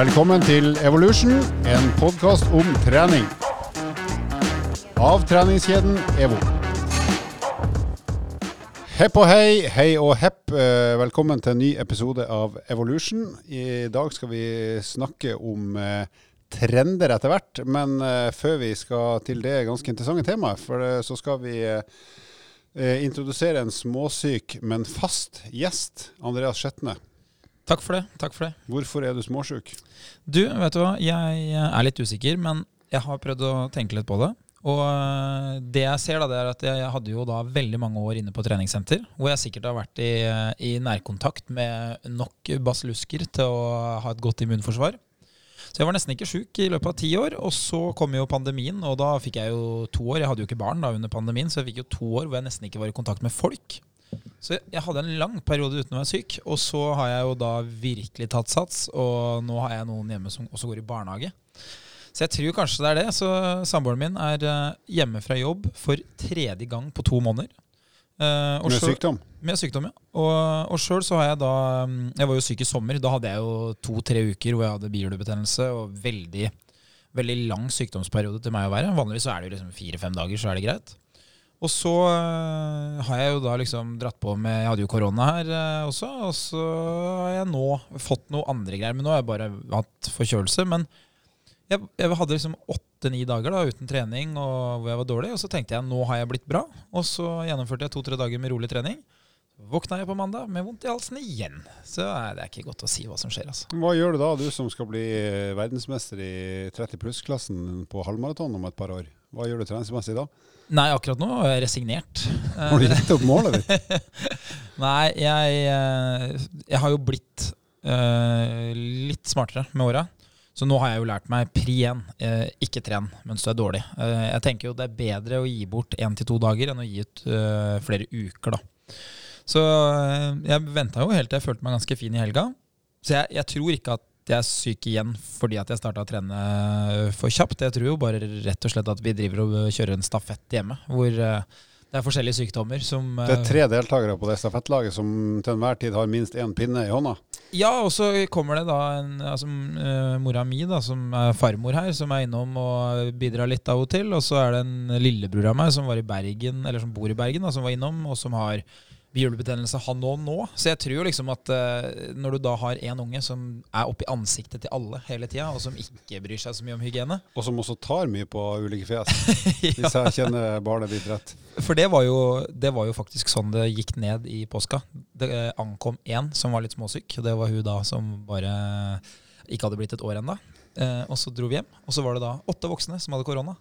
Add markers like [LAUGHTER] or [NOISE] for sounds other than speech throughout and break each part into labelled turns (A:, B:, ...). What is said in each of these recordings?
A: Velkommen til Evolution, en podkast om trening. Av treningskjeden EVO. Hepp og hei, hei og hepp. Eh, Velkommen til en ny episode av Evolution. I dag skal vi snakke om eh, trender etter hvert. Men eh, før vi skal til det ganske interessante temaet, for så skal vi introdusere en småsyk, men fast gjest. Andreas Skjetne.
B: Takk for det. takk for det.
A: Hvorfor er du småsjuk?
B: Du, vet du hva? Jeg er litt usikker, men jeg har prøvd å tenke litt på det. Og øh, det jeg ser, da, det er at jeg hadde jo da veldig mange år inne på treningssenter, hvor jeg sikkert har vært i, i nærkontakt med nok basillusker til å ha et godt immunforsvar. Så jeg var nesten ikke sjuk i løpet av ti år. Og så kom jo pandemien, og da fikk jeg jo to år. Jeg hadde jo ikke barn da under pandemien, så jeg fikk jo to år hvor jeg nesten ikke var i kontakt med folk. Så jeg hadde en lang periode uten å være syk, og så har jeg jo da virkelig tatt sats. Og nå har jeg noen hjemme som også går i barnehage. Så jeg tror kanskje det er det. Så samboeren min er eh, hjemme fra jobb for tredje gang på to måneder. Uh,
A: Med
B: selv-
A: sykdom?
B: Med sykdom, ja. Og, og sjøl så har jeg da mm, Jeg var jo syk i sommer. Da hadde jeg jo to-tre uker hvor jeg hadde bihulebetennelse og veldig, veldig lang sykdomsperiode til meg å være. Vanligvis så er det jo liksom fire-fem dager, så er det greit. Og så øh, har jeg jo da liksom dratt på med Jeg hadde jo korona her øh, også, og så har jeg nå fått noe andre greier. Men nå har jeg bare hatt forkjølelse. Men jeg, jeg hadde liksom åtte-ni dager da uten trening og hvor jeg var dårlig. Og så tenkte jeg nå har jeg blitt bra. Og så gjennomførte jeg to-tre dager med rolig trening. Våkna jeg på mandag med vondt i halsen igjen. Så nei, det er ikke godt å si hva som skjer, altså.
A: Hva gjør du da, du som skal bli eh, verdensmester i 30 pluss-klassen på halvmaraton om et par år? Hva gjør du treningsmessig da?
B: Nei, akkurat nå har jeg resignert. [LAUGHS]
A: Har du gitt opp målet ditt? [LAUGHS]
B: Nei, jeg, eh, jeg har jo blitt uh, litt smartere med åra. Så nå har jeg jo lært meg pri én, uh, ikke tren mens du er dårlig. Uh, jeg tenker jo det er bedre å gi bort én til to dager enn å gi ut flere uker, da. Så jeg venta jo helt til jeg følte meg ganske fin i helga. Så jeg, jeg tror ikke at jeg er syk igjen fordi at jeg starta å trene for kjapt. Jeg tror jo bare rett og slett at vi driver og kjører en stafett hjemme, hvor eh, det er forskjellige sykdommer som
A: Det er
B: eh,
A: tre deltakere på det stafettlaget som til enhver tid har minst én pinne i hånda.
B: Ja, og så kommer det da en, altså, eh, mora mi, da, som er farmor her, som er innom og bidrar litt av og til. Og så er det en lillebror av meg som var i Bergen, eller som bor i Bergen, da, som var innom, og som har bihulebetennelse, han òg nå. Så jeg tror liksom at uh, når du da har én unge som er oppi ansiktet til alle hele tida, og som ikke bryr seg så mye om hygiene
A: Og som også tar mye på ulike fjes, [LAUGHS] hvis jeg kjenner barnet ditt rett.
B: For det var, jo, det var jo faktisk sånn det gikk ned i påska. Det uh, ankom én som var litt småsyk. og Det var hun da som bare ikke hadde blitt et år ennå. Uh, og så dro vi hjem, og så var det da åtte voksne som hadde korona.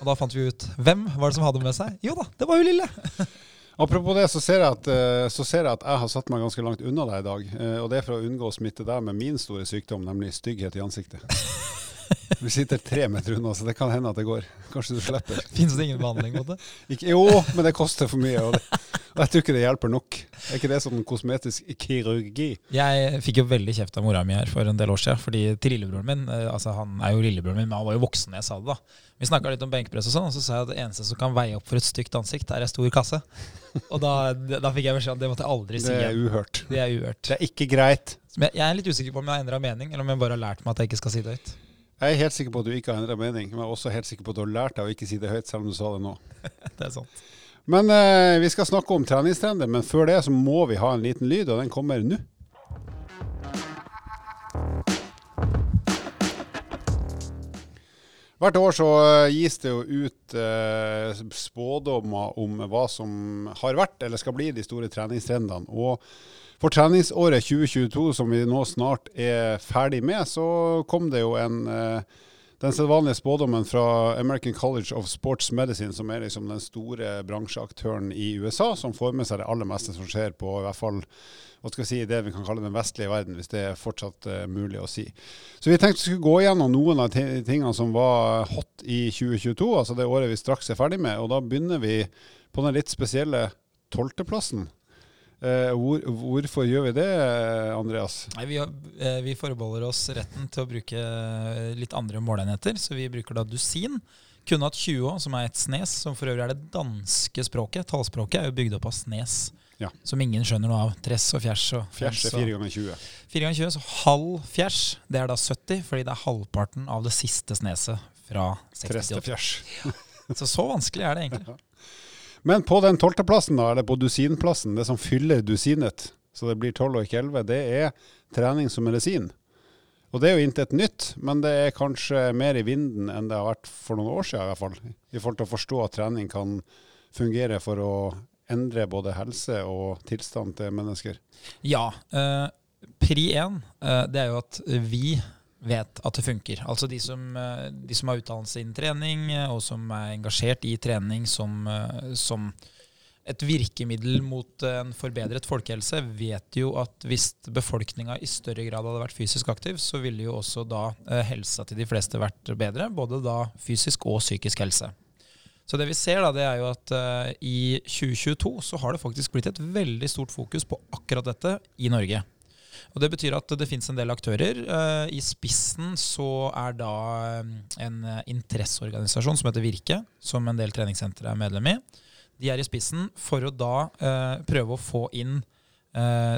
B: Og da fant vi ut hvem var det som hadde med seg. Jo da, det var hun lille! [LAUGHS]
A: Apropos det, så ser, jeg at, eh, så ser jeg at jeg har satt meg ganske langt unna deg i dag. eh, Og det er for å unngå å smitte deg med min store sykdom, nemlig stygghet i ansiktet. [LAUGHS] [LAUGHS] Vi sitter tre meter unna, så det kan hende at det går. Kanskje du slipper. [LAUGHS]
B: Fins det ingen behandling mot det? [LAUGHS]
A: Ikke, jo, men det koster for mye. Og, det, og jeg tror ikke det hjelper nok. Er ikke det sånn kosmetisk kirurgi?
B: Jeg fikk jo veldig kjeft av mora mi her for en del år siden. Fordi til lillebroren min eh, altså Han er jo lillebroren min, men han var jo voksen da jeg sa det. da Vi snakka litt om benkpress og sånn, og så sa jeg at det eneste som kan veie opp for et stygt ansikt, er ei stor kasse. Og da, da fikk jeg beskjed om det måtte jeg aldri si
A: Det er uhørt.
B: Det er uhørt.
A: Det er ikke greit.
B: Men jeg er litt usikker på om jeg har endra mening, eller om jeg bare har lært meg at jeg ikke skal si det høyt.
A: Jeg er helt sikker på at du ikke har endra mening, men jeg er også helt sikker på at du har lært deg å ikke si det høyt, selv om du sa det nå. [LAUGHS]
B: Det er sant.
A: Men eh, vi skal snakke om treningstrender, men før det så må vi ha en liten lyd, og den kommer nå. Hvert år så eh, gis det jo ut eh, spådommer om hva som har vært eller skal bli de store treningstrendene. Og for treningsåret 2022, som vi nå snart er ferdig med, så kom det jo en eh, den sedvanlige spådommen fra American College of Sports Medicine, som er liksom den store bransjeaktøren i USA, som får med seg det aller meste som skjer på i hvert fall hva skal jeg si, det vi kan kalle den vestlige verden, hvis det er fortsatt uh, mulig å si. Så vi tenkte vi skulle gå gjennom noen av de tingene som var hot i 2022, altså det året vi straks er ferdig med. Og da begynner vi på den litt spesielle tolvteplassen. Uh, hvor, hvorfor gjør vi det, Andreas?
B: Nei, vi, eh, vi forbeholder oss retten til å bruke eh, litt andre måleenheter, så vi bruker da dusin. Kunne hatt 20 òg, som er et snes, som for øvrig er det danske språket. Tallspråket er jo bygd opp av snes.
A: Ja.
B: som ingen skjønner noe av. Tress og fjers. Og
A: Fjers er
B: fire
A: 4 ganger 20.
B: 4 ganger 20, så halv fjers, det er da 70, fordi det er halvparten av det siste sneset fra 60
A: Tress
B: til
A: til
B: 80.
A: fjers. [LAUGHS]
B: Så så vanskelig er det egentlig.
A: Men på den tolvteplassen, da, eller på dusinplassen, det som fyller dusinet, så det blir tolv og ikke elleve, det er trening som medisin. Og det er jo intet nytt, men det er kanskje mer i vinden enn det har vært for noen år siden i hvert fall. I forhold til å forstå at trening kan fungere for å endre både helse og tilstand til mennesker.
B: Ja. Eh, pri én, eh, det er jo at vi vet at det funker. Altså de som, eh, de som har utdannelse innen trening, eh, og som er engasjert i trening som, eh, som et virkemiddel mot en forbedret folkehelse, vet jo at hvis befolkninga i større grad hadde vært fysisk aktiv, så ville jo også da helsa til de fleste vært bedre. Både da fysisk og psykisk helse. Så det vi ser da, det er jo at i 2022 så har det faktisk blitt et veldig stort fokus på akkurat dette i Norge. Og Det betyr at det finnes en del aktører. Eh, I spissen så er da eh, en interesseorganisasjon som heter Virke, som en del treningssentre er medlem i. De er i spissen for å da eh, prøve å få inn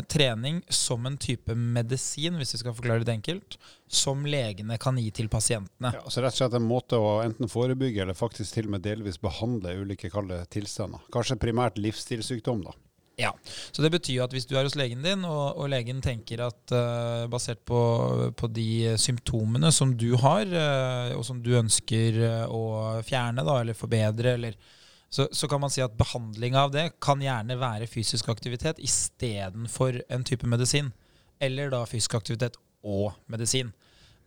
B: trening som en type medisin, hvis vi skal forklare det enkelt, som legene kan gi til pasientene.
A: Ja, så rett og slett en måte å enten forebygge eller faktisk til og med delvis behandle ulike kalde tilstander. Kanskje primært livsstilssykdom, da.
B: Ja, så Det betyr jo at hvis du er hos legen din, og, og legen tenker at uh, basert på, på de symptomene som du har, uh, og som du ønsker eh, å fjerne da, eller forbedre, eller, så, så kan man si at behandling av det kan gjerne være fysisk aktivitet istedenfor en type medisin. Eller da fysisk aktivitet og medisin.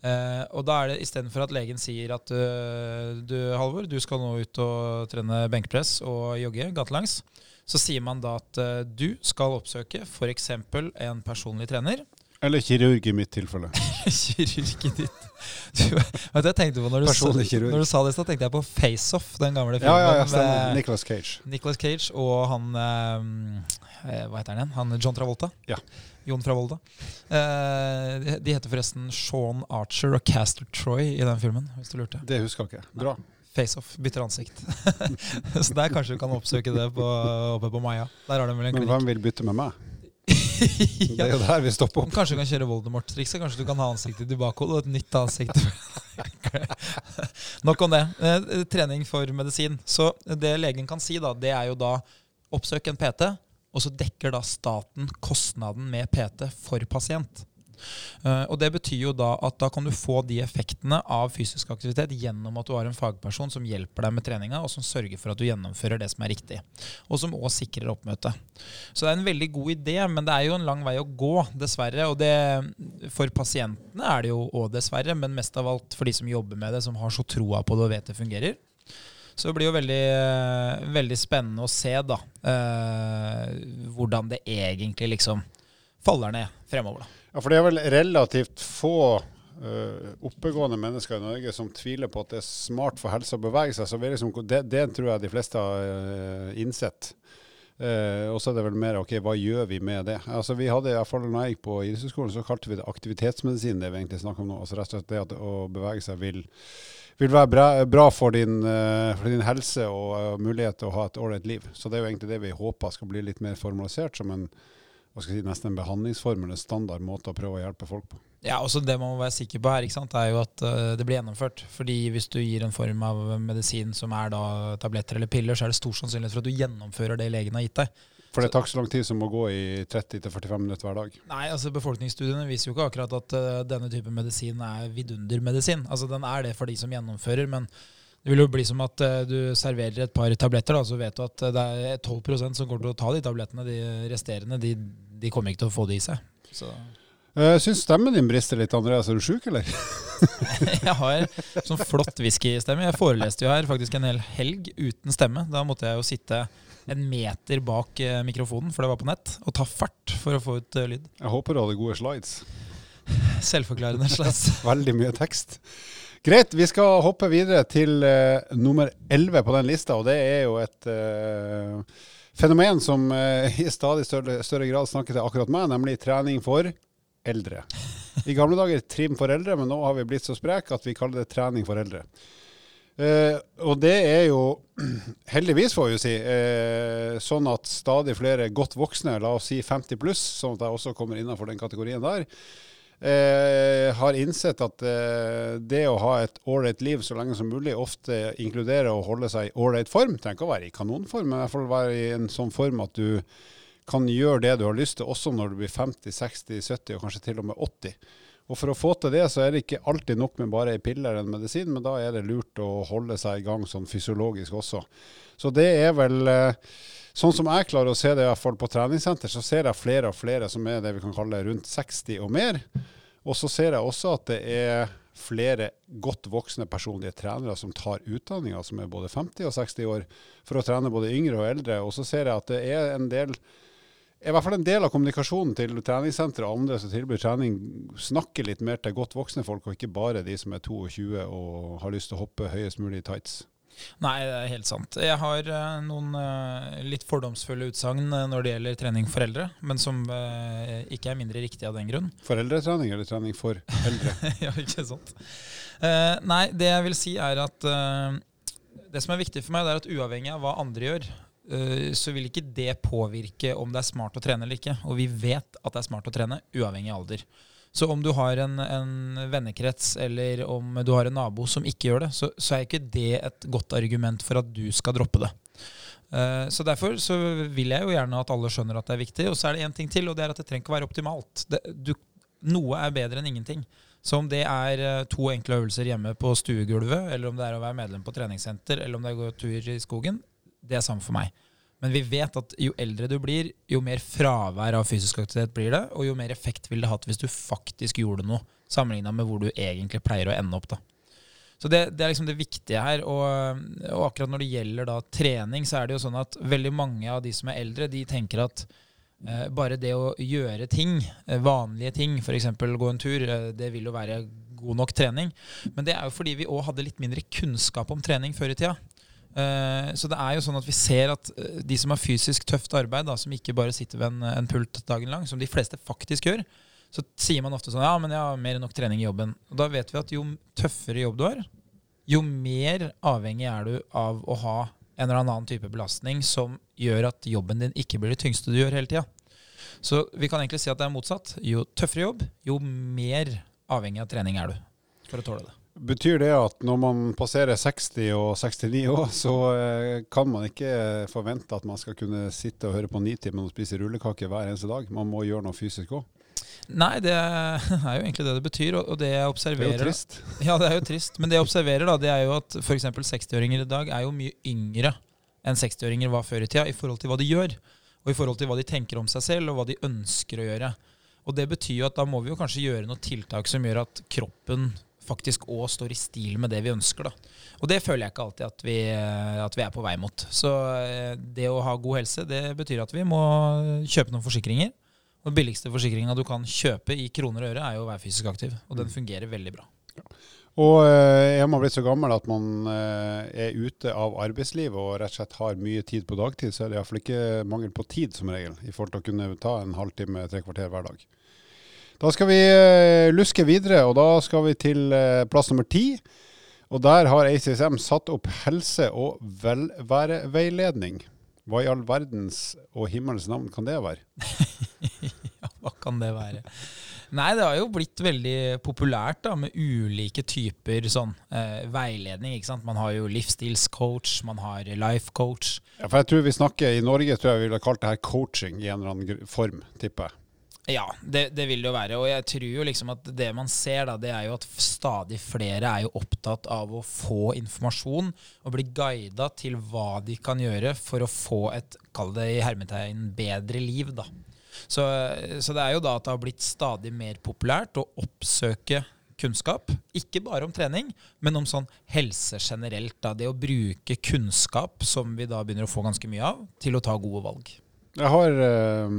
B: Uh, og da er det istedenfor at legen sier at du Halvor, du skal nå ut og trene benkpress og jogge gatelangs, så sier man da at øh, du skal oppsøke f.eks. en personlig trener.
A: Eller kirurg i mitt tilfelle. [LAUGHS]
B: kirurg i ditt. Du, vet du, jeg tenkte på når du,
A: Personlig kirurg.
B: når du sa det, så tenkte jeg på Face-Off, den gamle
A: filmen. Ja, ja, ja,
B: med
A: Nicolas Cage.
B: Nicolas Cage og han eh, Hva heter han igjen? Han John Travolta.
A: Ja.
B: Jon Travolta. Eh, de- heter forresten Sean Archer og Caster Troy i den filmen, hvis du lurte.
A: Det husker jeg ikke. Bra.
B: Face-off, bytter ansikt. [LAUGHS] så der kanskje du kan oppsøke det på, oppe på Maja. Der har de vel en
A: Men hvem vil bytte med meg? [LAUGHS] Det er jo der vi stopper opp.
B: Kanskje du kan kjøre Voldemort-trikset. Kanskje du kan ha ansiktet i bakhodet og et nytt ansikt. [LAUGHS] Nok om det. Eh, trening for medisin. Så det legen kan si, da, det er jo da oppsøk en PT, og så dekker da staten kostnaden med PT for pasient. Eh, og Det betyr jo da at da kan du få de effektene av fysisk aktivitet gjennom at du har en fagperson som hjelper deg med treninga, og som sørger for at du gjennomfører det som er riktig. Og som òg sikrer oppmøtet. Så det er en veldig god idé, men det er jo en lang vei å gå, dessverre. Og det, for pasientene er det jo òg dessverre, men mest av alt for de som jobber med det, som har så troa på det og vet det fungerer. Så det blir jo veldig, veldig spennende å se da, eh, hvordan det egentlig liksom faller ned fremover. da.
A: Ja, for det er vel relativt få uh, oppegående mennesker i Norge som tviler på at det er smart for helse å bevege seg. Så liksom, det, det tror jeg de fleste har uh, innsett. Uh, og så er det vel mer ok, hva gjør vi med det? Altså vi hadde i hvert fall når jeg gikk på idrettshøyskolen, så kalte vi det aktivitetsmedisin, det vi egentlig snakker om nå. Altså rett og slett det at å bevege seg vil, vil være bra, bra for, din, uh, for din helse og mulighet til å ha et ålreit liv. Så det er jo egentlig det vi håper skal bli litt mer formalisert som en hva skal jeg si, nesten en behandlingsform eller standard måte å prøve å hjelpe folk på.
B: Ja, også Det man må være sikker på her, ikke sant, er jo at eh, det blir gjennomført. Fordi Hvis du gir en form av medisin som er da tabletter eller piller, så er det stor sannsynlighet for at du gjennomfører det legen har gitt deg.
A: For det tar ikke så lang tid som å gå i 30-45 minutter hver dag.
B: Nei, altså Befolkningsstudiene viser jo ikke akkurat at uh, denne type medisin er vidundermedisin. Altså Den er det for de som gjennomfører, men det vil jo bli som at uh, du serverer et par tabletter, da, så vet du at det er 12% som kommer til å ta de tablettene. De resterende de, de kommer ikke til å få det i seg. Så
A: Jeg syns stemmen din brister litt, Andreas. Er du sjuk, eller? [LAUGHS]
B: Jeg har sånn flott whiskystemme. Jeg foreleste jo her faktisk en hel helg uten stemme. Da måtte jeg jo sitte en meter bak eh, mikrofonen, for det var på nett, og ta fart for å få ut eh, lyd.
A: Jeg håper du hadde gode slides.
B: Selvforklarende slides. [LAUGHS]
A: Veldig mye tekst. Greit, vi skal hoppe videre til uh, nummer 11 på den lista, og det er jo et eh, fenomen som eh, i stadig større, større grad snakker til akkurat meg, nemlig trening for eldre. I gamle dager trim for eldre, men nå har vi blitt så sprek at vi kaller det trening for eldre. Eh, og det er jo [CLEARS THROAT] heldigvis, får vi jo si, eh, sånn at stadig flere godt voksne, la oss si 50 pluss, sånn at jeg også kommer innenfor den kategorien der, eh, har innsett at eh, det å ha et ålreit liv så lenge som mulig ofte inkluderer å holde seg i ålreit form. Trenger ikke å være i kanonform, men i hvert fall være i en sånn form at du kan gjøre det du har lyst til, også når du blir 50, 60, 70 og kanskje til og med 80. Og For å få til det, så er det ikke alltid nok med bare ei pille eller en medisin, men da er det lurt å holde seg i gang sånn fysiologisk også. Så det er vel eh, Sånn som jeg klarer å se det, i hvert fall på treningssenter, så ser jeg flere og flere som er det vi kan kalle rundt 60 og mer. Og så ser jeg også at det er flere godt voksne personlige trenere som tar utdanninger, som er både 50 og 60 år, for å trene både yngre og eldre. Og så ser jeg at det er en del i hvert fall en del av kommunikasjonen til treningssenteret og andre som tilbyr trening, snakker litt mer til godt voksne folk, og ikke bare de som er 22 og har lyst til å hoppe høyest mulig i tights.
B: Nei, det er helt sant. Jeg har uh, noen uh, litt fordomsfulle utsagn uh, når det gjelder trening for eldre, men som ikke er mindre riktig av den grunn.
A: Foreldretrening eller trening for eldre? [LAUGHS]
B: ja, ikke sant. nei, det jeg vil si er at det som er viktig for meg, det er at uavhengig av hva andre gjør, Eh, så vil ikke det påvirke om det er smart å trene eller ikke. Og vi vet at det er smart å trene, uavhengig av alder. Så om du har en, en vennekrets eller om du har en nabo som ikke gjør det, så, så, er ikke det et godt argument for at du skal droppe det. Uh, så Derfor så vil jeg jo gjerne at alle skjønner at det er viktig. Og så er det én ting til, og det er at det trenger ikke å være optimalt. Det, du, noe er bedre enn ingenting. Så om det er to enkle øvelser hjemme på stuegulvet, eller om det er å være medlem på treningssenter, eller om det er å gå tur i skogen, det er samme for meg. Men vi vet at jo eldre du blir, jo mer fravær av fysisk aktivitet blir det, og jo mer effekt vil det hatt hvis du faktisk gjorde noe, sammenligna med hvor du egentlig pleier å ende opp. da. Så det, det, er liksom det viktige her. Og, og, akkurat når det gjelder da trening, så er det jo sånn at veldig mange av de som er eldre, de tenker at eh, bare det å gjøre ting, eh, vanlige ting, f.eks. gå en tur, eh, det vil jo være god nok trening. Men det er jo fordi vi òg hadde litt mindre kunnskap om trening før i tida. Eh, så det er jo sånn at vi ser at eh, de som har fysisk tøft arbeid, da, som ikke bare sitter ved en, en, pult dagen lang, som de fleste faktisk gjør, så sier man ofte sånn Ja, men jeg har mer enn nok trening i jobben. Og da vet vi at jo tøffere jobb du har, jo mer avhengig er du av å ha en eller annen type belastning som gjør at jobben din ikke blir det tyngste du gjør hele tida. Så vi kan egentlig si at det er motsatt. Jo tøffere jobb, jo mer avhengig av trening er du for å tåle det.
A: Betyr det at når man passerer 60 og 69 [LAUGHS] år, så eh, kan man ikke forvente at man skal kunne sitte og høre på Nitimen og spise rullekake hver eneste dag? Man må gjøre noe fysisk òg?
B: Nei, [LAUGHS] det er jo egentlig det det betyr. Og det jeg observerer
A: Det er jo trist. [LAUGHS]
B: Ja, det er jo trist. Men det jeg observerer, da, det er jo at f.eks. 60-åringer i dag er jo mye yngre enn 60-åringer var før i tida, i forhold til hva de gjør. Og i forhold til hva de tenker om seg selv, og hva de ønsker å gjøre. Og det betyr jo at da må vi jo kanskje gjøre noen tiltak som gjør at kroppen faktisk òg står i stil med det vi ønsker. Da. Og det føler jeg ikke alltid at vi, at vi, er på vei mot. Så eh, det å ha god helse, det betyr at vi må kjøpe noen forsikringer. Og Den billigste forsikringa du kan kjøpe i kroner og øre, er jo å være fysisk aktiv. Og den mm. fungerer veldig bra. Ja.
A: Og eh, er man blitt så gammel at man eh, er ute av arbeidslivet og rett og slett har mye tid på dagtid, så er det iallfall ikke mangel på tid som regel, i forhold til å kunne ta en halvtime, tre kvarter hver dag. Da skal vi uh, luske videre, og da skal vi til uh, plass nummer ti. Og der har ACSM satt opp helse- og velværeveiledning. Hva i all verdens og himmels navn kan det være? [LAUGHS]
B: ja, hva kan det være? Nei, det har jo blitt veldig populært da, med ulike typer sånn eh, veiledning. ikke sant? Man har jo livsstilscoach, man har life coach.
A: Ja, for jeg tror vi snakker I Norge tror jeg vi ville kalt det her coaching i en eller annen form, tipper jeg.
B: Ja, det, det, vil det jo være. Og jeg tror jo liksom at det man ser, da, det er jo at stadig flere er jo opptatt av å få informasjon og bli guida til hva de kan gjøre for å få et, kall det i hermetegn, bedre liv, da. Så, så det er jo da at det har blitt stadig mer populært å oppsøke kunnskap. Ikke bare om trening, men om sånn helse generelt. Da. Det å bruke kunnskap, som vi da begynner å få ganske mye av, til å ta gode valg.
A: Jeg har uh,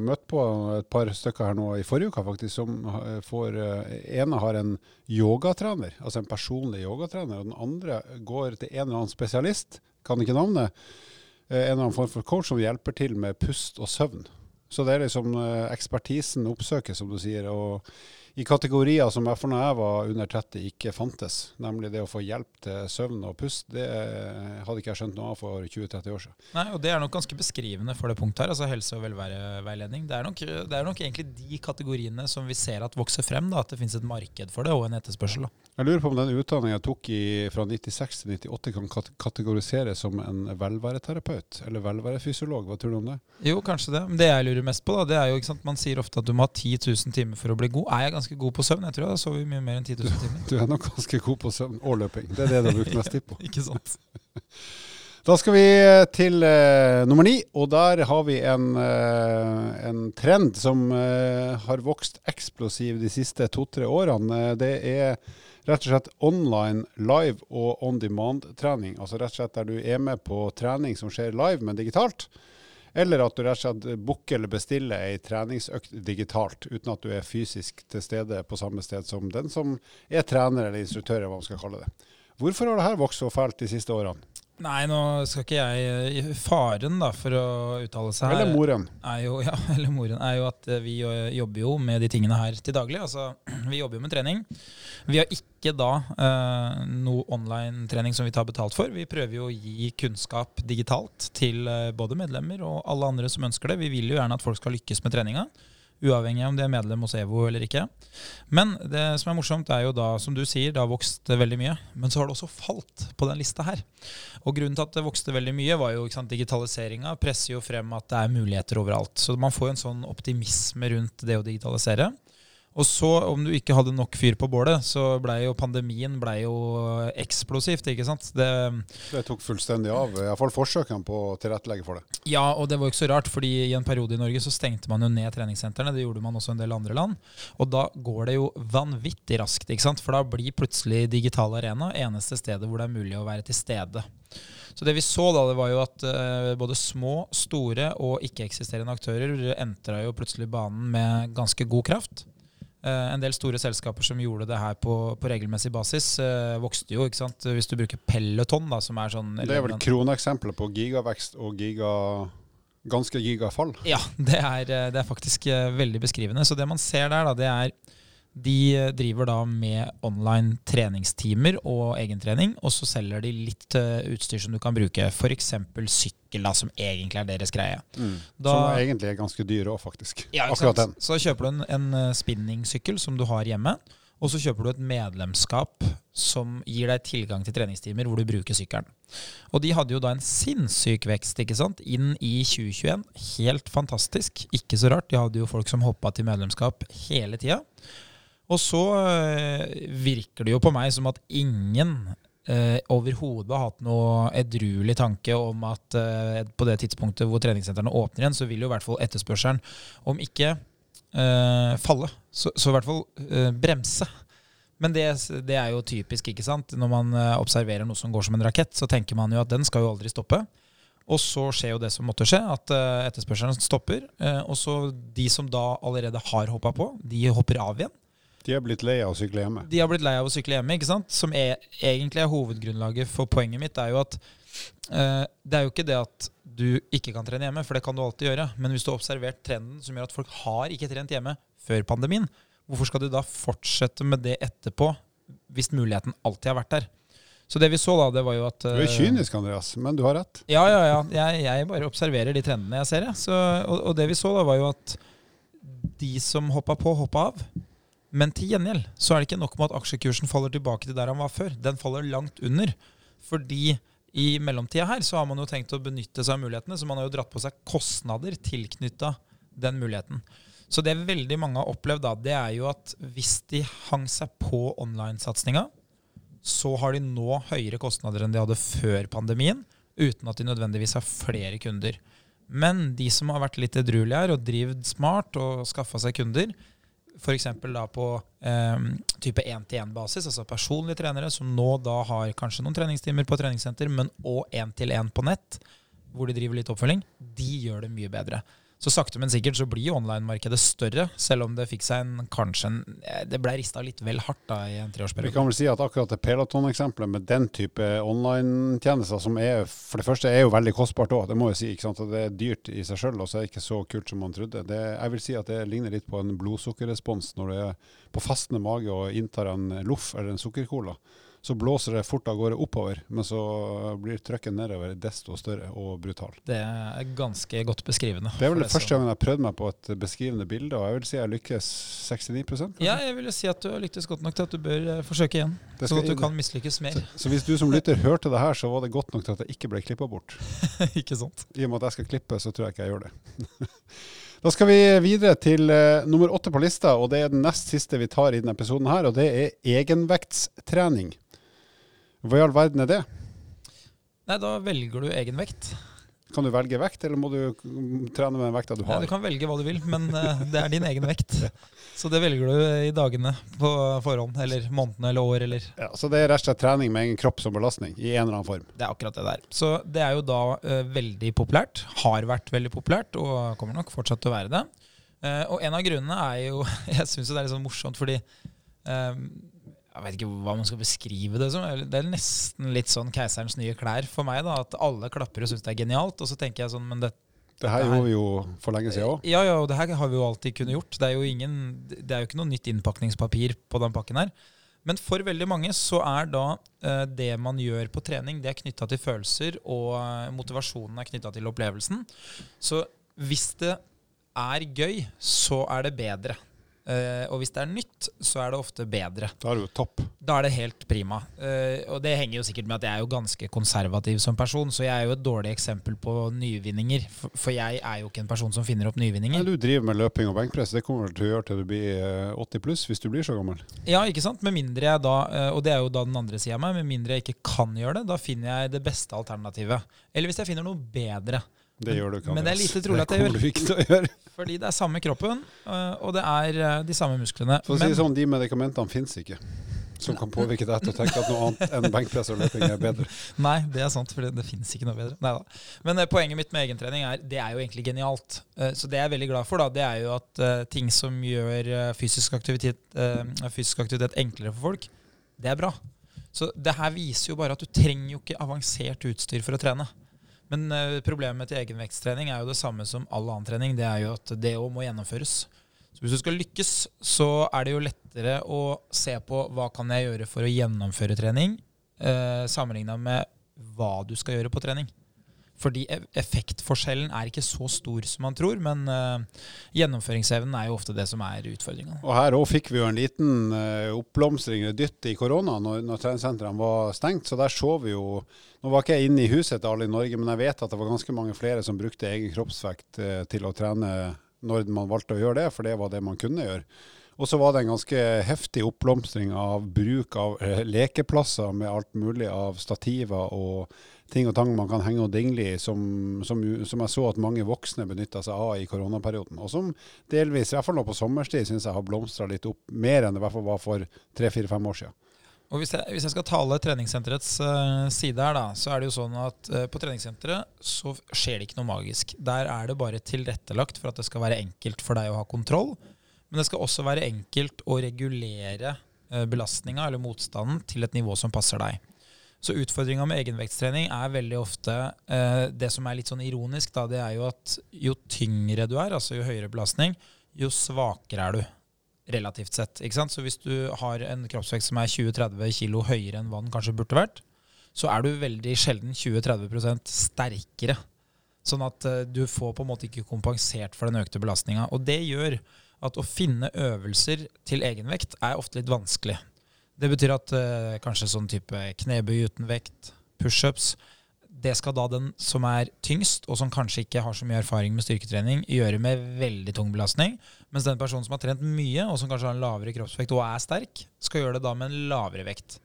A: møtt på et par stykker her nå i forrige uke faktisk, som får uh, ene har en yogatrener, altså en personlig yogatrener. Og den andre går til en eller annen spesialist, kan ikke navnet, uh, en eller annen form for coach som hjelper til med pust og søvn. Så det er liksom ekspertisen oppsøkes, som du sier. og i kategorier som jeg for når jeg var under 30 ikke fantes. Nemlig det å få hjelp til søvn og pust. Det hadde ikke jeg skjønt noe av for 20-30 år siden.
B: Nei, og Det er nok ganske beskrivende for det punktet her, altså helse- og velværeveiledning. Det er, nok, det er nok egentlig de kategoriene som vi ser at vokser frem, da, at det finnes et marked for det og en etterspørsel. Da.
A: Jeg lurer på om den utdanningen jeg tok i, fra 96 til 98 kan kategoriseres som en velværeterapeut eller velværefysiolog. Hva tror du om det?
B: Jo, kanskje det. Men det jeg lurer mest på, da, det er jo ikke sant, man sier ofte at du må ha 10 000 timer for å bli god. Er jeg ganske god på søvn? Jeg tror jeg sover mye mer enn 10 000 timer.
A: Du er nok ganske god på søvn og løping. Det er det du har brukt mest tid på. [LAUGHS]
B: ikke sant? [LAUGHS]
A: Da skal vi eh, til uh, nummer ni, og der har vi en, uh, en trend som uh, har vokst eksplosiv de siste to-tre årene. det er rett og slett online, live og on demand-trening. Altså rett og slett der du er med på trening som skjer live, men digitalt. Eller at du rett og slett booker eller bestiller ei treningsøkt digitalt, uten at du er fysisk til stede på samme sted som den som er trener eller instruktør, hva man skal kalle det. Hvorfor har det her vokst så fælt de siste årene?
B: Nei, nå skal ikke jeg Faren da, for å uttale seg
A: Eller moren.
B: Jo, [LAUGHS] ja, eller moren er jo at eh, vi jobber jo med de tingene her til daglig. Altså, [CLEARS THROAT] vi jobber jo med trening. Vi har ikke da eh, noe online-trening som vi tar betalt for. Vi prøver jo å gi kunnskap digitalt til eh, både medlemmer og alle andre som ønsker det. Vi vil jo gjerne at folk skal lykkes med treninga uavhengig av om de er medlem hos EVO eller ikke. Men det som er morsomt, er jo da, som du sier, det har vokst veldig mye. Men så har det også falt på den lista her. Og grunnen til at det vokste veldig mye, var jo ikke digitaliseringa presser jo frem at det er muligheter overalt. Så man får jo en sånn optimisme rundt det å digitalisere. Og så, om du ikke hadde nok fyr på bålet, så blei jo pandemien ble jo eksplosivt. ikke sant?
A: Det, det tok fullstendig av. Iallfall forsøkene på å tilrettelegge for det.
B: Ja, og det var jo ikke så rart, fordi i en periode i Norge så stengte man jo ned treningssentrene. Det gjorde man også i en del andre land. Og da går det jo vanvittig raskt, ikke sant? for da blir plutselig digital arena eneste stedet hvor det er mulig å være til stede. Så det vi så da, det var jo at uh, både små, store og ikke-eksisterende aktører entra jo plutselig banen med ganske god kraft. Uh, en del store selskaper som gjorde det her på, på regelmessig basis, uh, vokste jo. ikke sant? Hvis du bruker Peloton, da, som er sånn
A: Det er vel kroneksempelet på gigavekst og giga, ganske gigafall?
B: Ja, det er, eh, det er faktisk veldig beskrivende. Så det man ser der, da, det er de driver da med online treningstimer og egentrening, og så selger de litt utstyr som du kan bruke, f.eks. sykkel, da, som egentlig er deres greie.
A: Mm. Da, som egentlig er ganske dyre òg, faktisk.
B: Ja, Akkurat den. Så kjøper du en, en spinningsykkel som du har hjemme, og så kjøper du et medlemskap som gir deg tilgang til treningstimer hvor du bruker sykkelen. Og de hadde jo da en sinnssyk vekst ikke sant? inn i 2021. Helt fantastisk. Ikke så rart. De hadde jo folk som hoppa til medlemskap hele tida. Og så øh, virker det jo på meg som at ingen øh, overhodet har hatt noe edruelig tanke om at øh, på det tidspunktet hvor treningssentrene åpner igjen, så vil jo i hvert fall etterspørselen, om ikke falle, så, så, i hvert fall bremse. Men det, det, er jo typisk, ikke sant. Når man observerer noe som går som en rakett, så tenker man jo at den skal jo aldri stoppe. Og så skjer jo det som måtte skje, at etterspørselen stopper. Og så de som da allerede har hoppa på, de hopper av igjen.
A: De har blitt lei av å sykle hjemme?
B: De har blitt lei av å sykle hjemme, ikke sant? Som er, egentlig er hovedgrunnlaget for poenget mitt. er jo at uh, Det er jo ikke det at du ikke kan trene hjemme, for det kan du alltid gjøre. Men hvis du har observert trenden som gjør at folk har ikke trent hjemme før pandemien, hvorfor skal du da fortsette med det etterpå, hvis muligheten alltid har vært der? Så det vi så da, det var jo at
A: Du er kynisk, Andreas, men du har rett.
B: Ja, ja, ja. Jeg, jeg bare observerer de trendene jeg ser, jeg. Så, og, og, det vi så da, var jo at de som hoppa på, hoppa av. Men til gjengjeld så er det ikke nok med at aksjekursen faller tilbake til der han var før. Den faller langt under. Fordi i mellomtida her så har man jo tenkt å benytte seg av mulighetene, så man har jo dratt på seg kostnader tilknytta den muligheten. Så det veldig mange har opplevd, da, det er jo at hvis de hang seg på online-satsinga, så har de nå høyere kostnader enn de hadde før pandemien, uten at de nødvendigvis har flere kunder. Men de som har vært litt edruelige her og drevet smart og skaffa seg kunder, f.eks. da på eh, type 1-til-1-basis, altså personlige trenere som nå da har kanskje noen treningstimer på treningssenter, men òg 1-til-1 på nett, hvor de driver litt oppfølging, de gjør det mye bedre. Så sakte, men sikkert så blir online-markedet større, selv om det fikk seg en kanskje en eh, Det ble rista litt vel hardt da i en treårsperiode.
A: Vi kan vel si at akkurat det Peloton-eksempelet med den type online-tjenester, som er for det første er jo veldig kostbart òg, det må jeg si. ikke sant? At det er dyrt i seg sjøl, og så er det ikke så kult som man trodde. Det, jeg vil si at det ligner litt på en blodsukkerrespons når du er på fastende mage og inntar en loff eller en sukkercola. Så blåser det fort av gårde oppover, men så blir trøkken nedover desto større og brutal.
B: Det er ganske godt beskrivende.
A: Det er vel det første gangen jeg har prøvd meg på et beskrivende bilde, og jeg vil si jeg lykkes 69 kanskje?
B: Ja, jeg vil si at du har lyktes godt nok til at du bør eh, forsøke igjen. Sånn at du kan mislykkes mer.
A: Så hvis du som lytter hørte det her, så var det godt nok til at jeg ikke ble klippa bort. [LAUGHS]
B: ikke sant?
A: I og med at jeg skal klippe, så tror jeg ikke jeg gjør det. [LAUGHS] da skal vi videre til uh, nummer åtte på lista, og det er den nest siste vi tar i denne episoden her, og det er egenvektstrening. Hva i all verden er det?
B: Nei, da velger du egen vekt.
A: Kan du velge vekt, eller må du mm, trene med den vekta du
B: Ja,
A: Nei,
B: du kan velge hva du vil, men eh, det er din egen vekt. Så det velger du i dagene på forhånd, eller månedene eller år, eller
A: Ja, så det er rett og slett trening med egen kropp som belastning, i en eller annen form.
B: Det er akkurat det der. Så det er jo da uh, veldig populært. Har vært veldig populært, og kommer nok fortsatt til å være det. Uh, og en av grunnene er jo [LAUGHS] Jeg syns det er litt sånn morsomt, fordi eh, Jeg vet ikke hva man skal beskrive det som. Det er nesten litt sånn keiserens nye klær for meg. da, At alle klapper og syns det er genialt. Og så tenker jeg sånn, men det
A: Det her gjorde vi jo for lenge siden òg.
B: Ja, ja, og det her har vi jo alltid kunnet gjort. Det er jo, ingen, det er jo ikke noe nytt innpakningspapir på den pakken her. Men for veldig mange så er da eh, det man gjør på trening, det er knytta til følelser, og eh, motivasjonen er knytta til opplevelsen. Så hvis det er gøy, så er det bedre. Eh, og hvis det er nytt, så er det ofte bedre.
A: Da er det jo topp.
B: Da er det helt prima. Uh, og det henger jo sikkert med at jeg er jo ganske konservativ som person, så jeg er jo et dårlig eksempel på nyvinninger. For, for jeg er jo ikke en person som finner opp nyvinninger.
A: Men du driver med løping og benkpress, det kommer vel til å gjøre til du blir eh, 80 pluss, hvis du blir så gammel.
B: Ja, ikke sant? Med mindre jeg da, eh, og det er jo da den andre sida av meg, med mindre jeg ikke kan gjøre det, da finner jeg det beste alternativet. Eller hvis jeg finner noe bedre.
A: Det gjør du ikke.
B: Men det er lite trolig at jeg
A: Det gjør. ikke til å gjøre.
B: Fordi det er samme kroppen, eh, og det er eh, de samme musklene.
A: For å si sånn, de medikamentene finnes ikke. Som kan påvirke deg til å tenke at noe annet enn benkpress og løping er bedre. [LAUGHS]
B: nei, det er sant, for det, det fins ikke noe bedre. Neida. Men eh, poenget mitt med egentrening er det er jo egentlig genialt. Så det jeg er veldig glad for, da, det er jo at ting som gjør fysisk aktivitet, fysisk aktivitet enklere for folk, det er bra. Så det her viser jo bare at du trenger jo ikke avansert utstyr for å trene. Men eh, problemet til egenvektstrening er jo det samme som all annen trening. Det er jo at det òg må gjennomføres. Så hvis du skal lykkes, så er det jo lettere å se på hva kan jeg gjøre for å gjennomføre trening, eh, sammenligna med hva du skal gjøre på trening. Fordi e- effektforskjellen er ikke så stor som man tror, men uh, gjennomføringsevnen er jo ofte det som er utfordringa.
A: Og her òg fikk vi jo en liten uh, oppblomstring, eller dytt, i korona når, når treningssentrene var stengt. Så der så vi jo Nå var ikke jeg inne i huset til alle i Norge, men jeg vet at det var ganske mange flere som brukte egen kroppsvekt uh, til å trene når man valgte å gjøre det, for det var det man kunne gjøre. Og så var det en ganske heftig oppblomstring av bruk av lekeplasser med alt mulig av stativer og ting og tang man kan henge og dingle i, som, som, som jeg så at mange voksne benytta seg av i koronaperioden. Og som delvis, i hvert fall nå på sommerstid, syns jeg har blomstra litt opp, mer enn det i hvert fall var for tre-fire-fem år siden.
B: Og hvis jeg, hvis jeg skal tale treningssenterets uh, side her, da, så er det jo sånn at uh, på treningssenteret så skjer det ikke noe magisk. Der er det bare tilrettelagt for at det skal være enkelt for deg å ha kontroll. Men det skal også være enkelt å regulere uh, belastninga eller motstanden til et nivå som passer deg. Så utfordringa med egenvektstrening er veldig ofte eh, Det som er litt sånn ironisk, da, det er jo at jo tyngre du er, altså jo høyere belastning, jo svakere er du relativt sett. ikke sant? Så hvis du har en kroppsvekt som er 20-30 kilo høyere enn hva den kanskje burde vært, så er du veldig sjelden 20-30% sterkere. Sånn at eh, du får på en måte ikke kompensert for den økte belastninga. Og det gjør at å finne øvelser til egenvekt er ofte litt vanskelig. Det betyr at uh, kanskje sånn type knebøy uten vekt, pushups Det skal da den som er tyngst, og som kanskje ikke har så mye erfaring med styrketrening, gjøre med veldig tung belastning. Mens den personen som har trent mye, og som kanskje har en lavere kroppsvekt og er sterk, skal gjøre det da med en lavere vekt.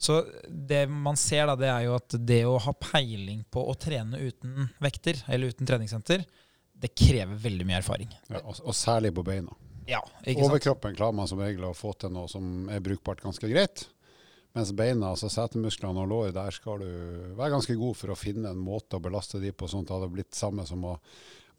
B: Så det man ser, da, det er jo at det å ha peiling på å trene uten vekter, eller uten treningssenter, det krever veldig mye erfaring.
A: Ja, og, og særlig på beina.
B: Ja, ikke sant?
A: Overkroppen klarer man som regel å få til noe som er brukbart ganske greit. Mens beina, altså setemusklene og låret, der skal du være ganske god for å finne en måte å belaste de på, sånn at det hadde blitt samme som å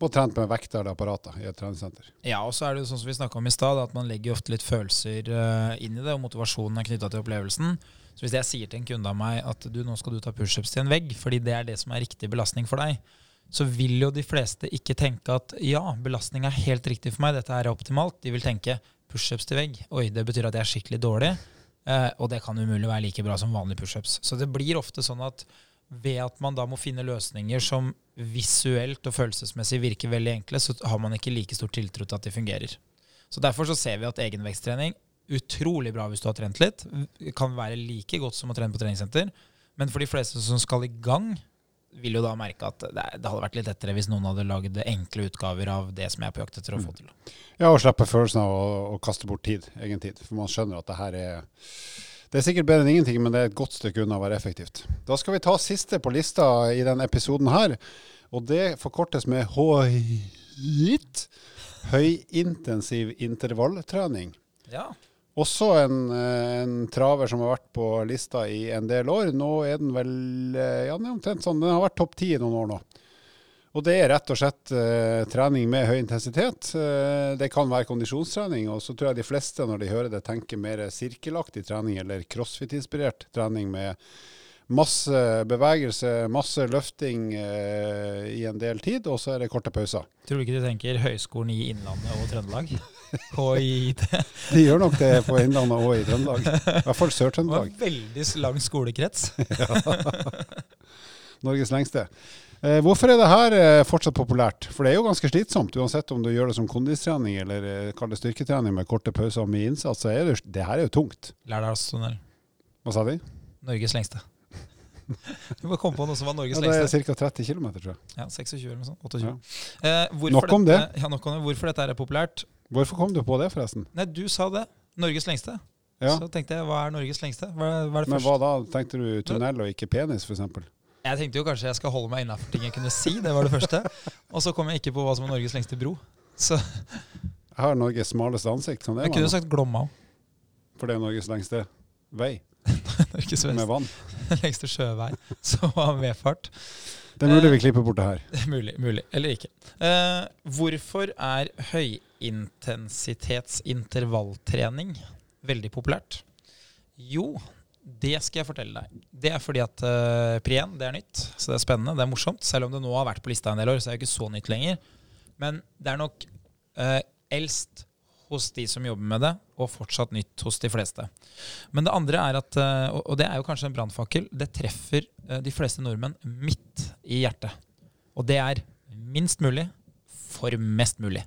A: må trent med vekter eller apparater i et treningssenter.
B: Ja, og så er det jo sånn som vi snakka om i stad, at man legger ofte litt følelser uh, inn i det, og motivasjonen er knytta til opplevelsen. Så hvis jeg sier til en kunde av meg at du, nå skal du ta pushups til en vegg, fordi det er det som er riktig belastning for deg, så vil jo de fleste ikke tenke at ja, belastning er helt riktig for meg, dette er optimalt. De vil tenke pushups til vegg. Oi, det betyr at jeg er skikkelig dårlig. Eh, og det kan umulig være like bra som vanlige pushups. Så det blir ofte sånn at ved at man da må finne løsninger som visuelt og følelsesmessig virker veldig enkle, så har man ikke like stor tiltro til at de fungerer. Så Derfor så ser vi at egenveksttrening utrolig bra hvis du har trent litt. Kan være like godt som å trene på treningssenter. Men for de fleste som skal i gang, vil jo da merke at det, hadde vært litt lettere hvis noen hadde lagd enkle utgaver av det som jeg er på jakt etter å få mm. til.
A: Ja, og slippe følelsen av å, å, kaste bort tid, egen tid. For man skjønner at det her er det er sikkert bedre enn ingenting, men det er et godt stykke unna å være effektivt. Da skal vi ta siste på lista i denne episoden her, og det forkortes med HIT. Høyintensiv intervalltrening.
B: Ja.
A: Også en, en, traver som har vært på lista i en del år. Nå er den vel eh, ja, den omtrent sånn. Den har vært topp ti i noen år nå. Og det er rett og slett uh, trening med høy intensitet. Uh, det kan være kondisjonstrening, og så tror jeg de fleste når de hører det, tenker mer sirkelaktig trening eller crossfit-inspirert trening med masse bevegelse, masse løfting eh, i en del tid, og så er det korte pauser.
B: Tror du ikke de tenker Høgskolen i Innlandet og Trøndelag? [LAUGHS] HIT?
A: de gjør nok det på Innlandet og i Trøndelag. I hvert fall Sør-Trøndelag.
B: Veldig lang skolekrets. [LAUGHS]
A: Norges lengste. Eh, hvorfor er det her eh, fortsatt populært? For det er jo ganske slitsomt, uansett om du gjør det som kondistrening eller eh, kall det styrketrening med korte pauser og mye innsats. så er det, det her er jo tungt.
B: Lærdalstunnel.
A: Hva sa de?
B: Norges lengste. [LAUGHS] Du må komme på noe som var Norges
A: ja,
B: lengste.
A: Det er ca. 30 km, tror jeg.
B: Ja, 26 eller noe sånt. 28. Ja.
A: Eh, nok om det.
B: Ja, nok om det. Hvorfor dette er populært?
A: Hvorfor kom du på det, forresten?
B: Nei, Du sa det. Norges lengste. Ja. Så tenkte jeg, hva er Norges lengste? Hva, hva
A: Men hva da? Tenkte du tunnel og ikke penis, f.eks.?
B: Jeg tenkte jo kanskje jeg skal holde meg innafor ting jeg kunne si. Det var det første. Og så kom jeg ikke på hva som var Norges lengste bro. Så
A: Jeg har Norges smaleste ansikt. Sånn
B: jeg kunne sagt Glomma òg.
A: For det er Norges lengste vei. [LAUGHS]
B: Norges
A: Med vann. [LAUGHS]
B: lengste sjøvei. [LAUGHS] som har medfart.
A: Det er mulig vi klipper bort det her.
B: Eh, [LAUGHS] mulig. mulig, Eller ikke. Eh, hvorfor er høyintensitetsintervalltrening veldig populært? Jo, det skal jeg fortelle deg. Det er fordi at uh, Prien det er nytt, så det er spennende. Det er morsomt. Selv om det nå har vært på lista en del år, så er det ikke så nytt lenger. Men det er nok uh, eldst hos de som jobber med det, og fortsatt nytt hos de fleste. Men det andre er at, uh, og det er jo kanskje en brannfakkel, det treffer uh, de fleste nordmenn midt i hjertet. Og det er minst mulig for mest mulig.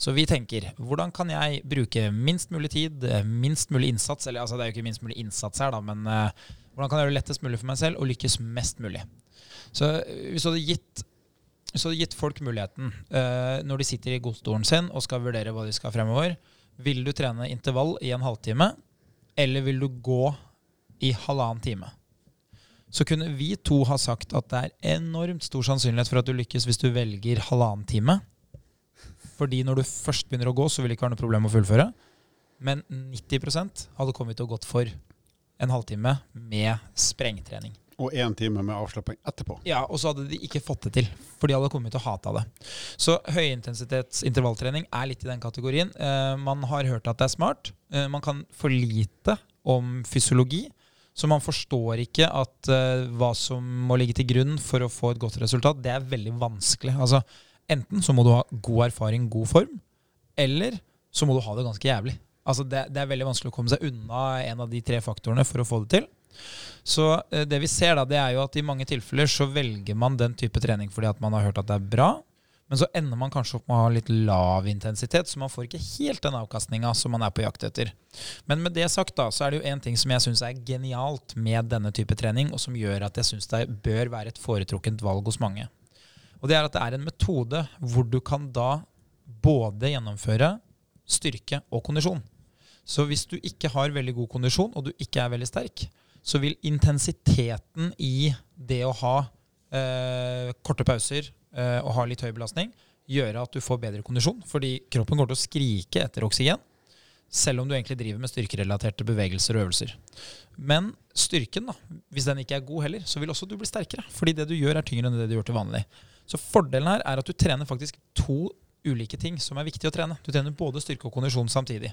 B: Så vi tenker hvordan kan jeg bruke minst mulig tid, minst mulig innsats Eller altså, det er jo ikke minst mulig innsats her, da, men hvordan kan jeg gjøre det lettest mulig for meg selv og lykkes mest mulig? Så eh, hvis du hadde gitt, hadde gitt folk muligheten uh, når de sitter i godstolen sin og skal vurdere hva de skal fremover, vil du trene intervall i en halvtime, eller vil du gå i halvannen time? Så kunne vi to ha sagt at det er enormt stor sannsynlighet for at du lykkes hvis du velger halvannen time. Fordi når du først begynner å gå, så vil det ikke være noe problem å fullføre. Men 90 hadde kommet til å gått for en halvtime med sprengtrening.
A: Og én time med avslapping etterpå.
B: Ja, og så hadde de ikke fått det til. For de hadde kommet til å hate det. Så høyintensitetsintervalltrening er litt i den kategorien. Uh, man har hørt at det er smart. Uh, man kan for lite om fysiologi. Så man forstår ikke at uh, hva som må ligge til grunn for å få et godt resultat. Det er veldig vanskelig. Altså, Enten så må du ha god erfaring, god form, eller så må du ha det ganske jævlig. Altså det, det, er veldig vanskelig å komme seg unna en av de tre faktorene for å få det til. Så eh, det vi ser da, det er jo at i mange tilfeller så velger man den type trening fordi at man har hørt at det er bra, men så ender man kanskje opp med å ha litt lav intensitet, så man får ikke helt den avkastninga som man er på jakt etter. Men med det sagt, da, så er det jo én ting som jeg syns er genialt med denne type trening, og som gjør at jeg syns det bør være et foretrukket valg hos mange. Og det er at det er en metode hvor du kan da både gjennomføre styrke og kondisjon. Så hvis du ikke har veldig god kondisjon, og du ikke er veldig sterk, så vil intensiteten i det å ha eh, korte pauser eh, og ha litt høy belastning gjøre at du får bedre kondisjon. Fordi kroppen går til å skrike etter oksygen, selv om du egentlig driver med styrkerelaterte bevegelser og øvelser. Men styrken, da, hvis den ikke er god heller, så vil også du bli sterkere. Fordi det du gjør, er tyngre enn det du gjør til vanlig. Så fordelen her er at du trener faktisk to ulike ting som er viktig å trene. Du trener både styrke og kondisjon samtidig.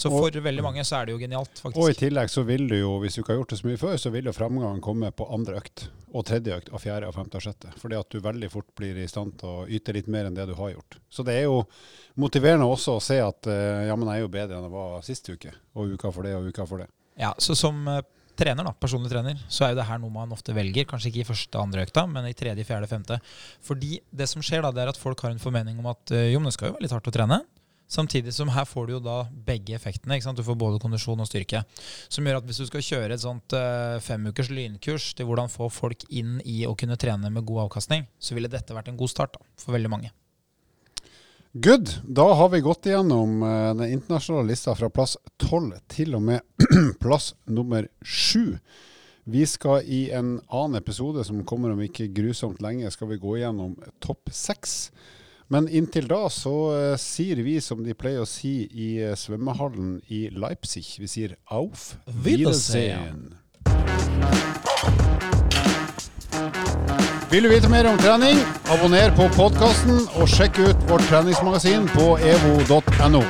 B: Så
A: Og-
B: for veldig mange så er det jo genialt, faktisk.
A: Og i tillegg så vil du jo, hvis du ikke har gjort det så mye før, så vil jo fremgangen komme på andre økt. Og tredje økt, og fjerde, og femte og sjette. Fordi at du veldig fort blir i stand til å yte litt mer enn det du har gjort. Så det er jo motiverende også å se at eh, ja, men jeg er jo bedre enn jeg var sist uke. Og uka for det, og uka for det.
B: Ja, så som eh, trener, da, personlig trener, så er jo det her noe man ofte velger. Kanskje ikke i første andre økta, men i tredje, fjerde, femte. Fordi det som skjer da, det er at folk har en formening om at eh, jo, men det skal jo være litt hardt å trene. Samtidig som her får du jo da begge effektene. Du får både kondisjon og styrke. Som gjør at hvis du skal kjøre et sånt uh, femukers lynkurs til hvordan få folk inn i å kunne trene med god avkastning, så ville dette vært en god start da, for veldig mange.
A: Good. Da har vi gått igjennom eh, den internasjonale lista fra plass 12 til og med [CLEARS THROAT] plass nummer 7. Vi skal i en annen episode som kommer om ikke grusomt lenge, skal vi gå igjennom topp 6. Men inntil da så eh, sier vi som de pleier å si i eh, svømmehallen i Leipzig, vi sier auf
B: Wiedersehen.
A: Vil du vite mer om trening? Abonner på podkasten og sjekk ut vårt treningsmagasin på evo.no.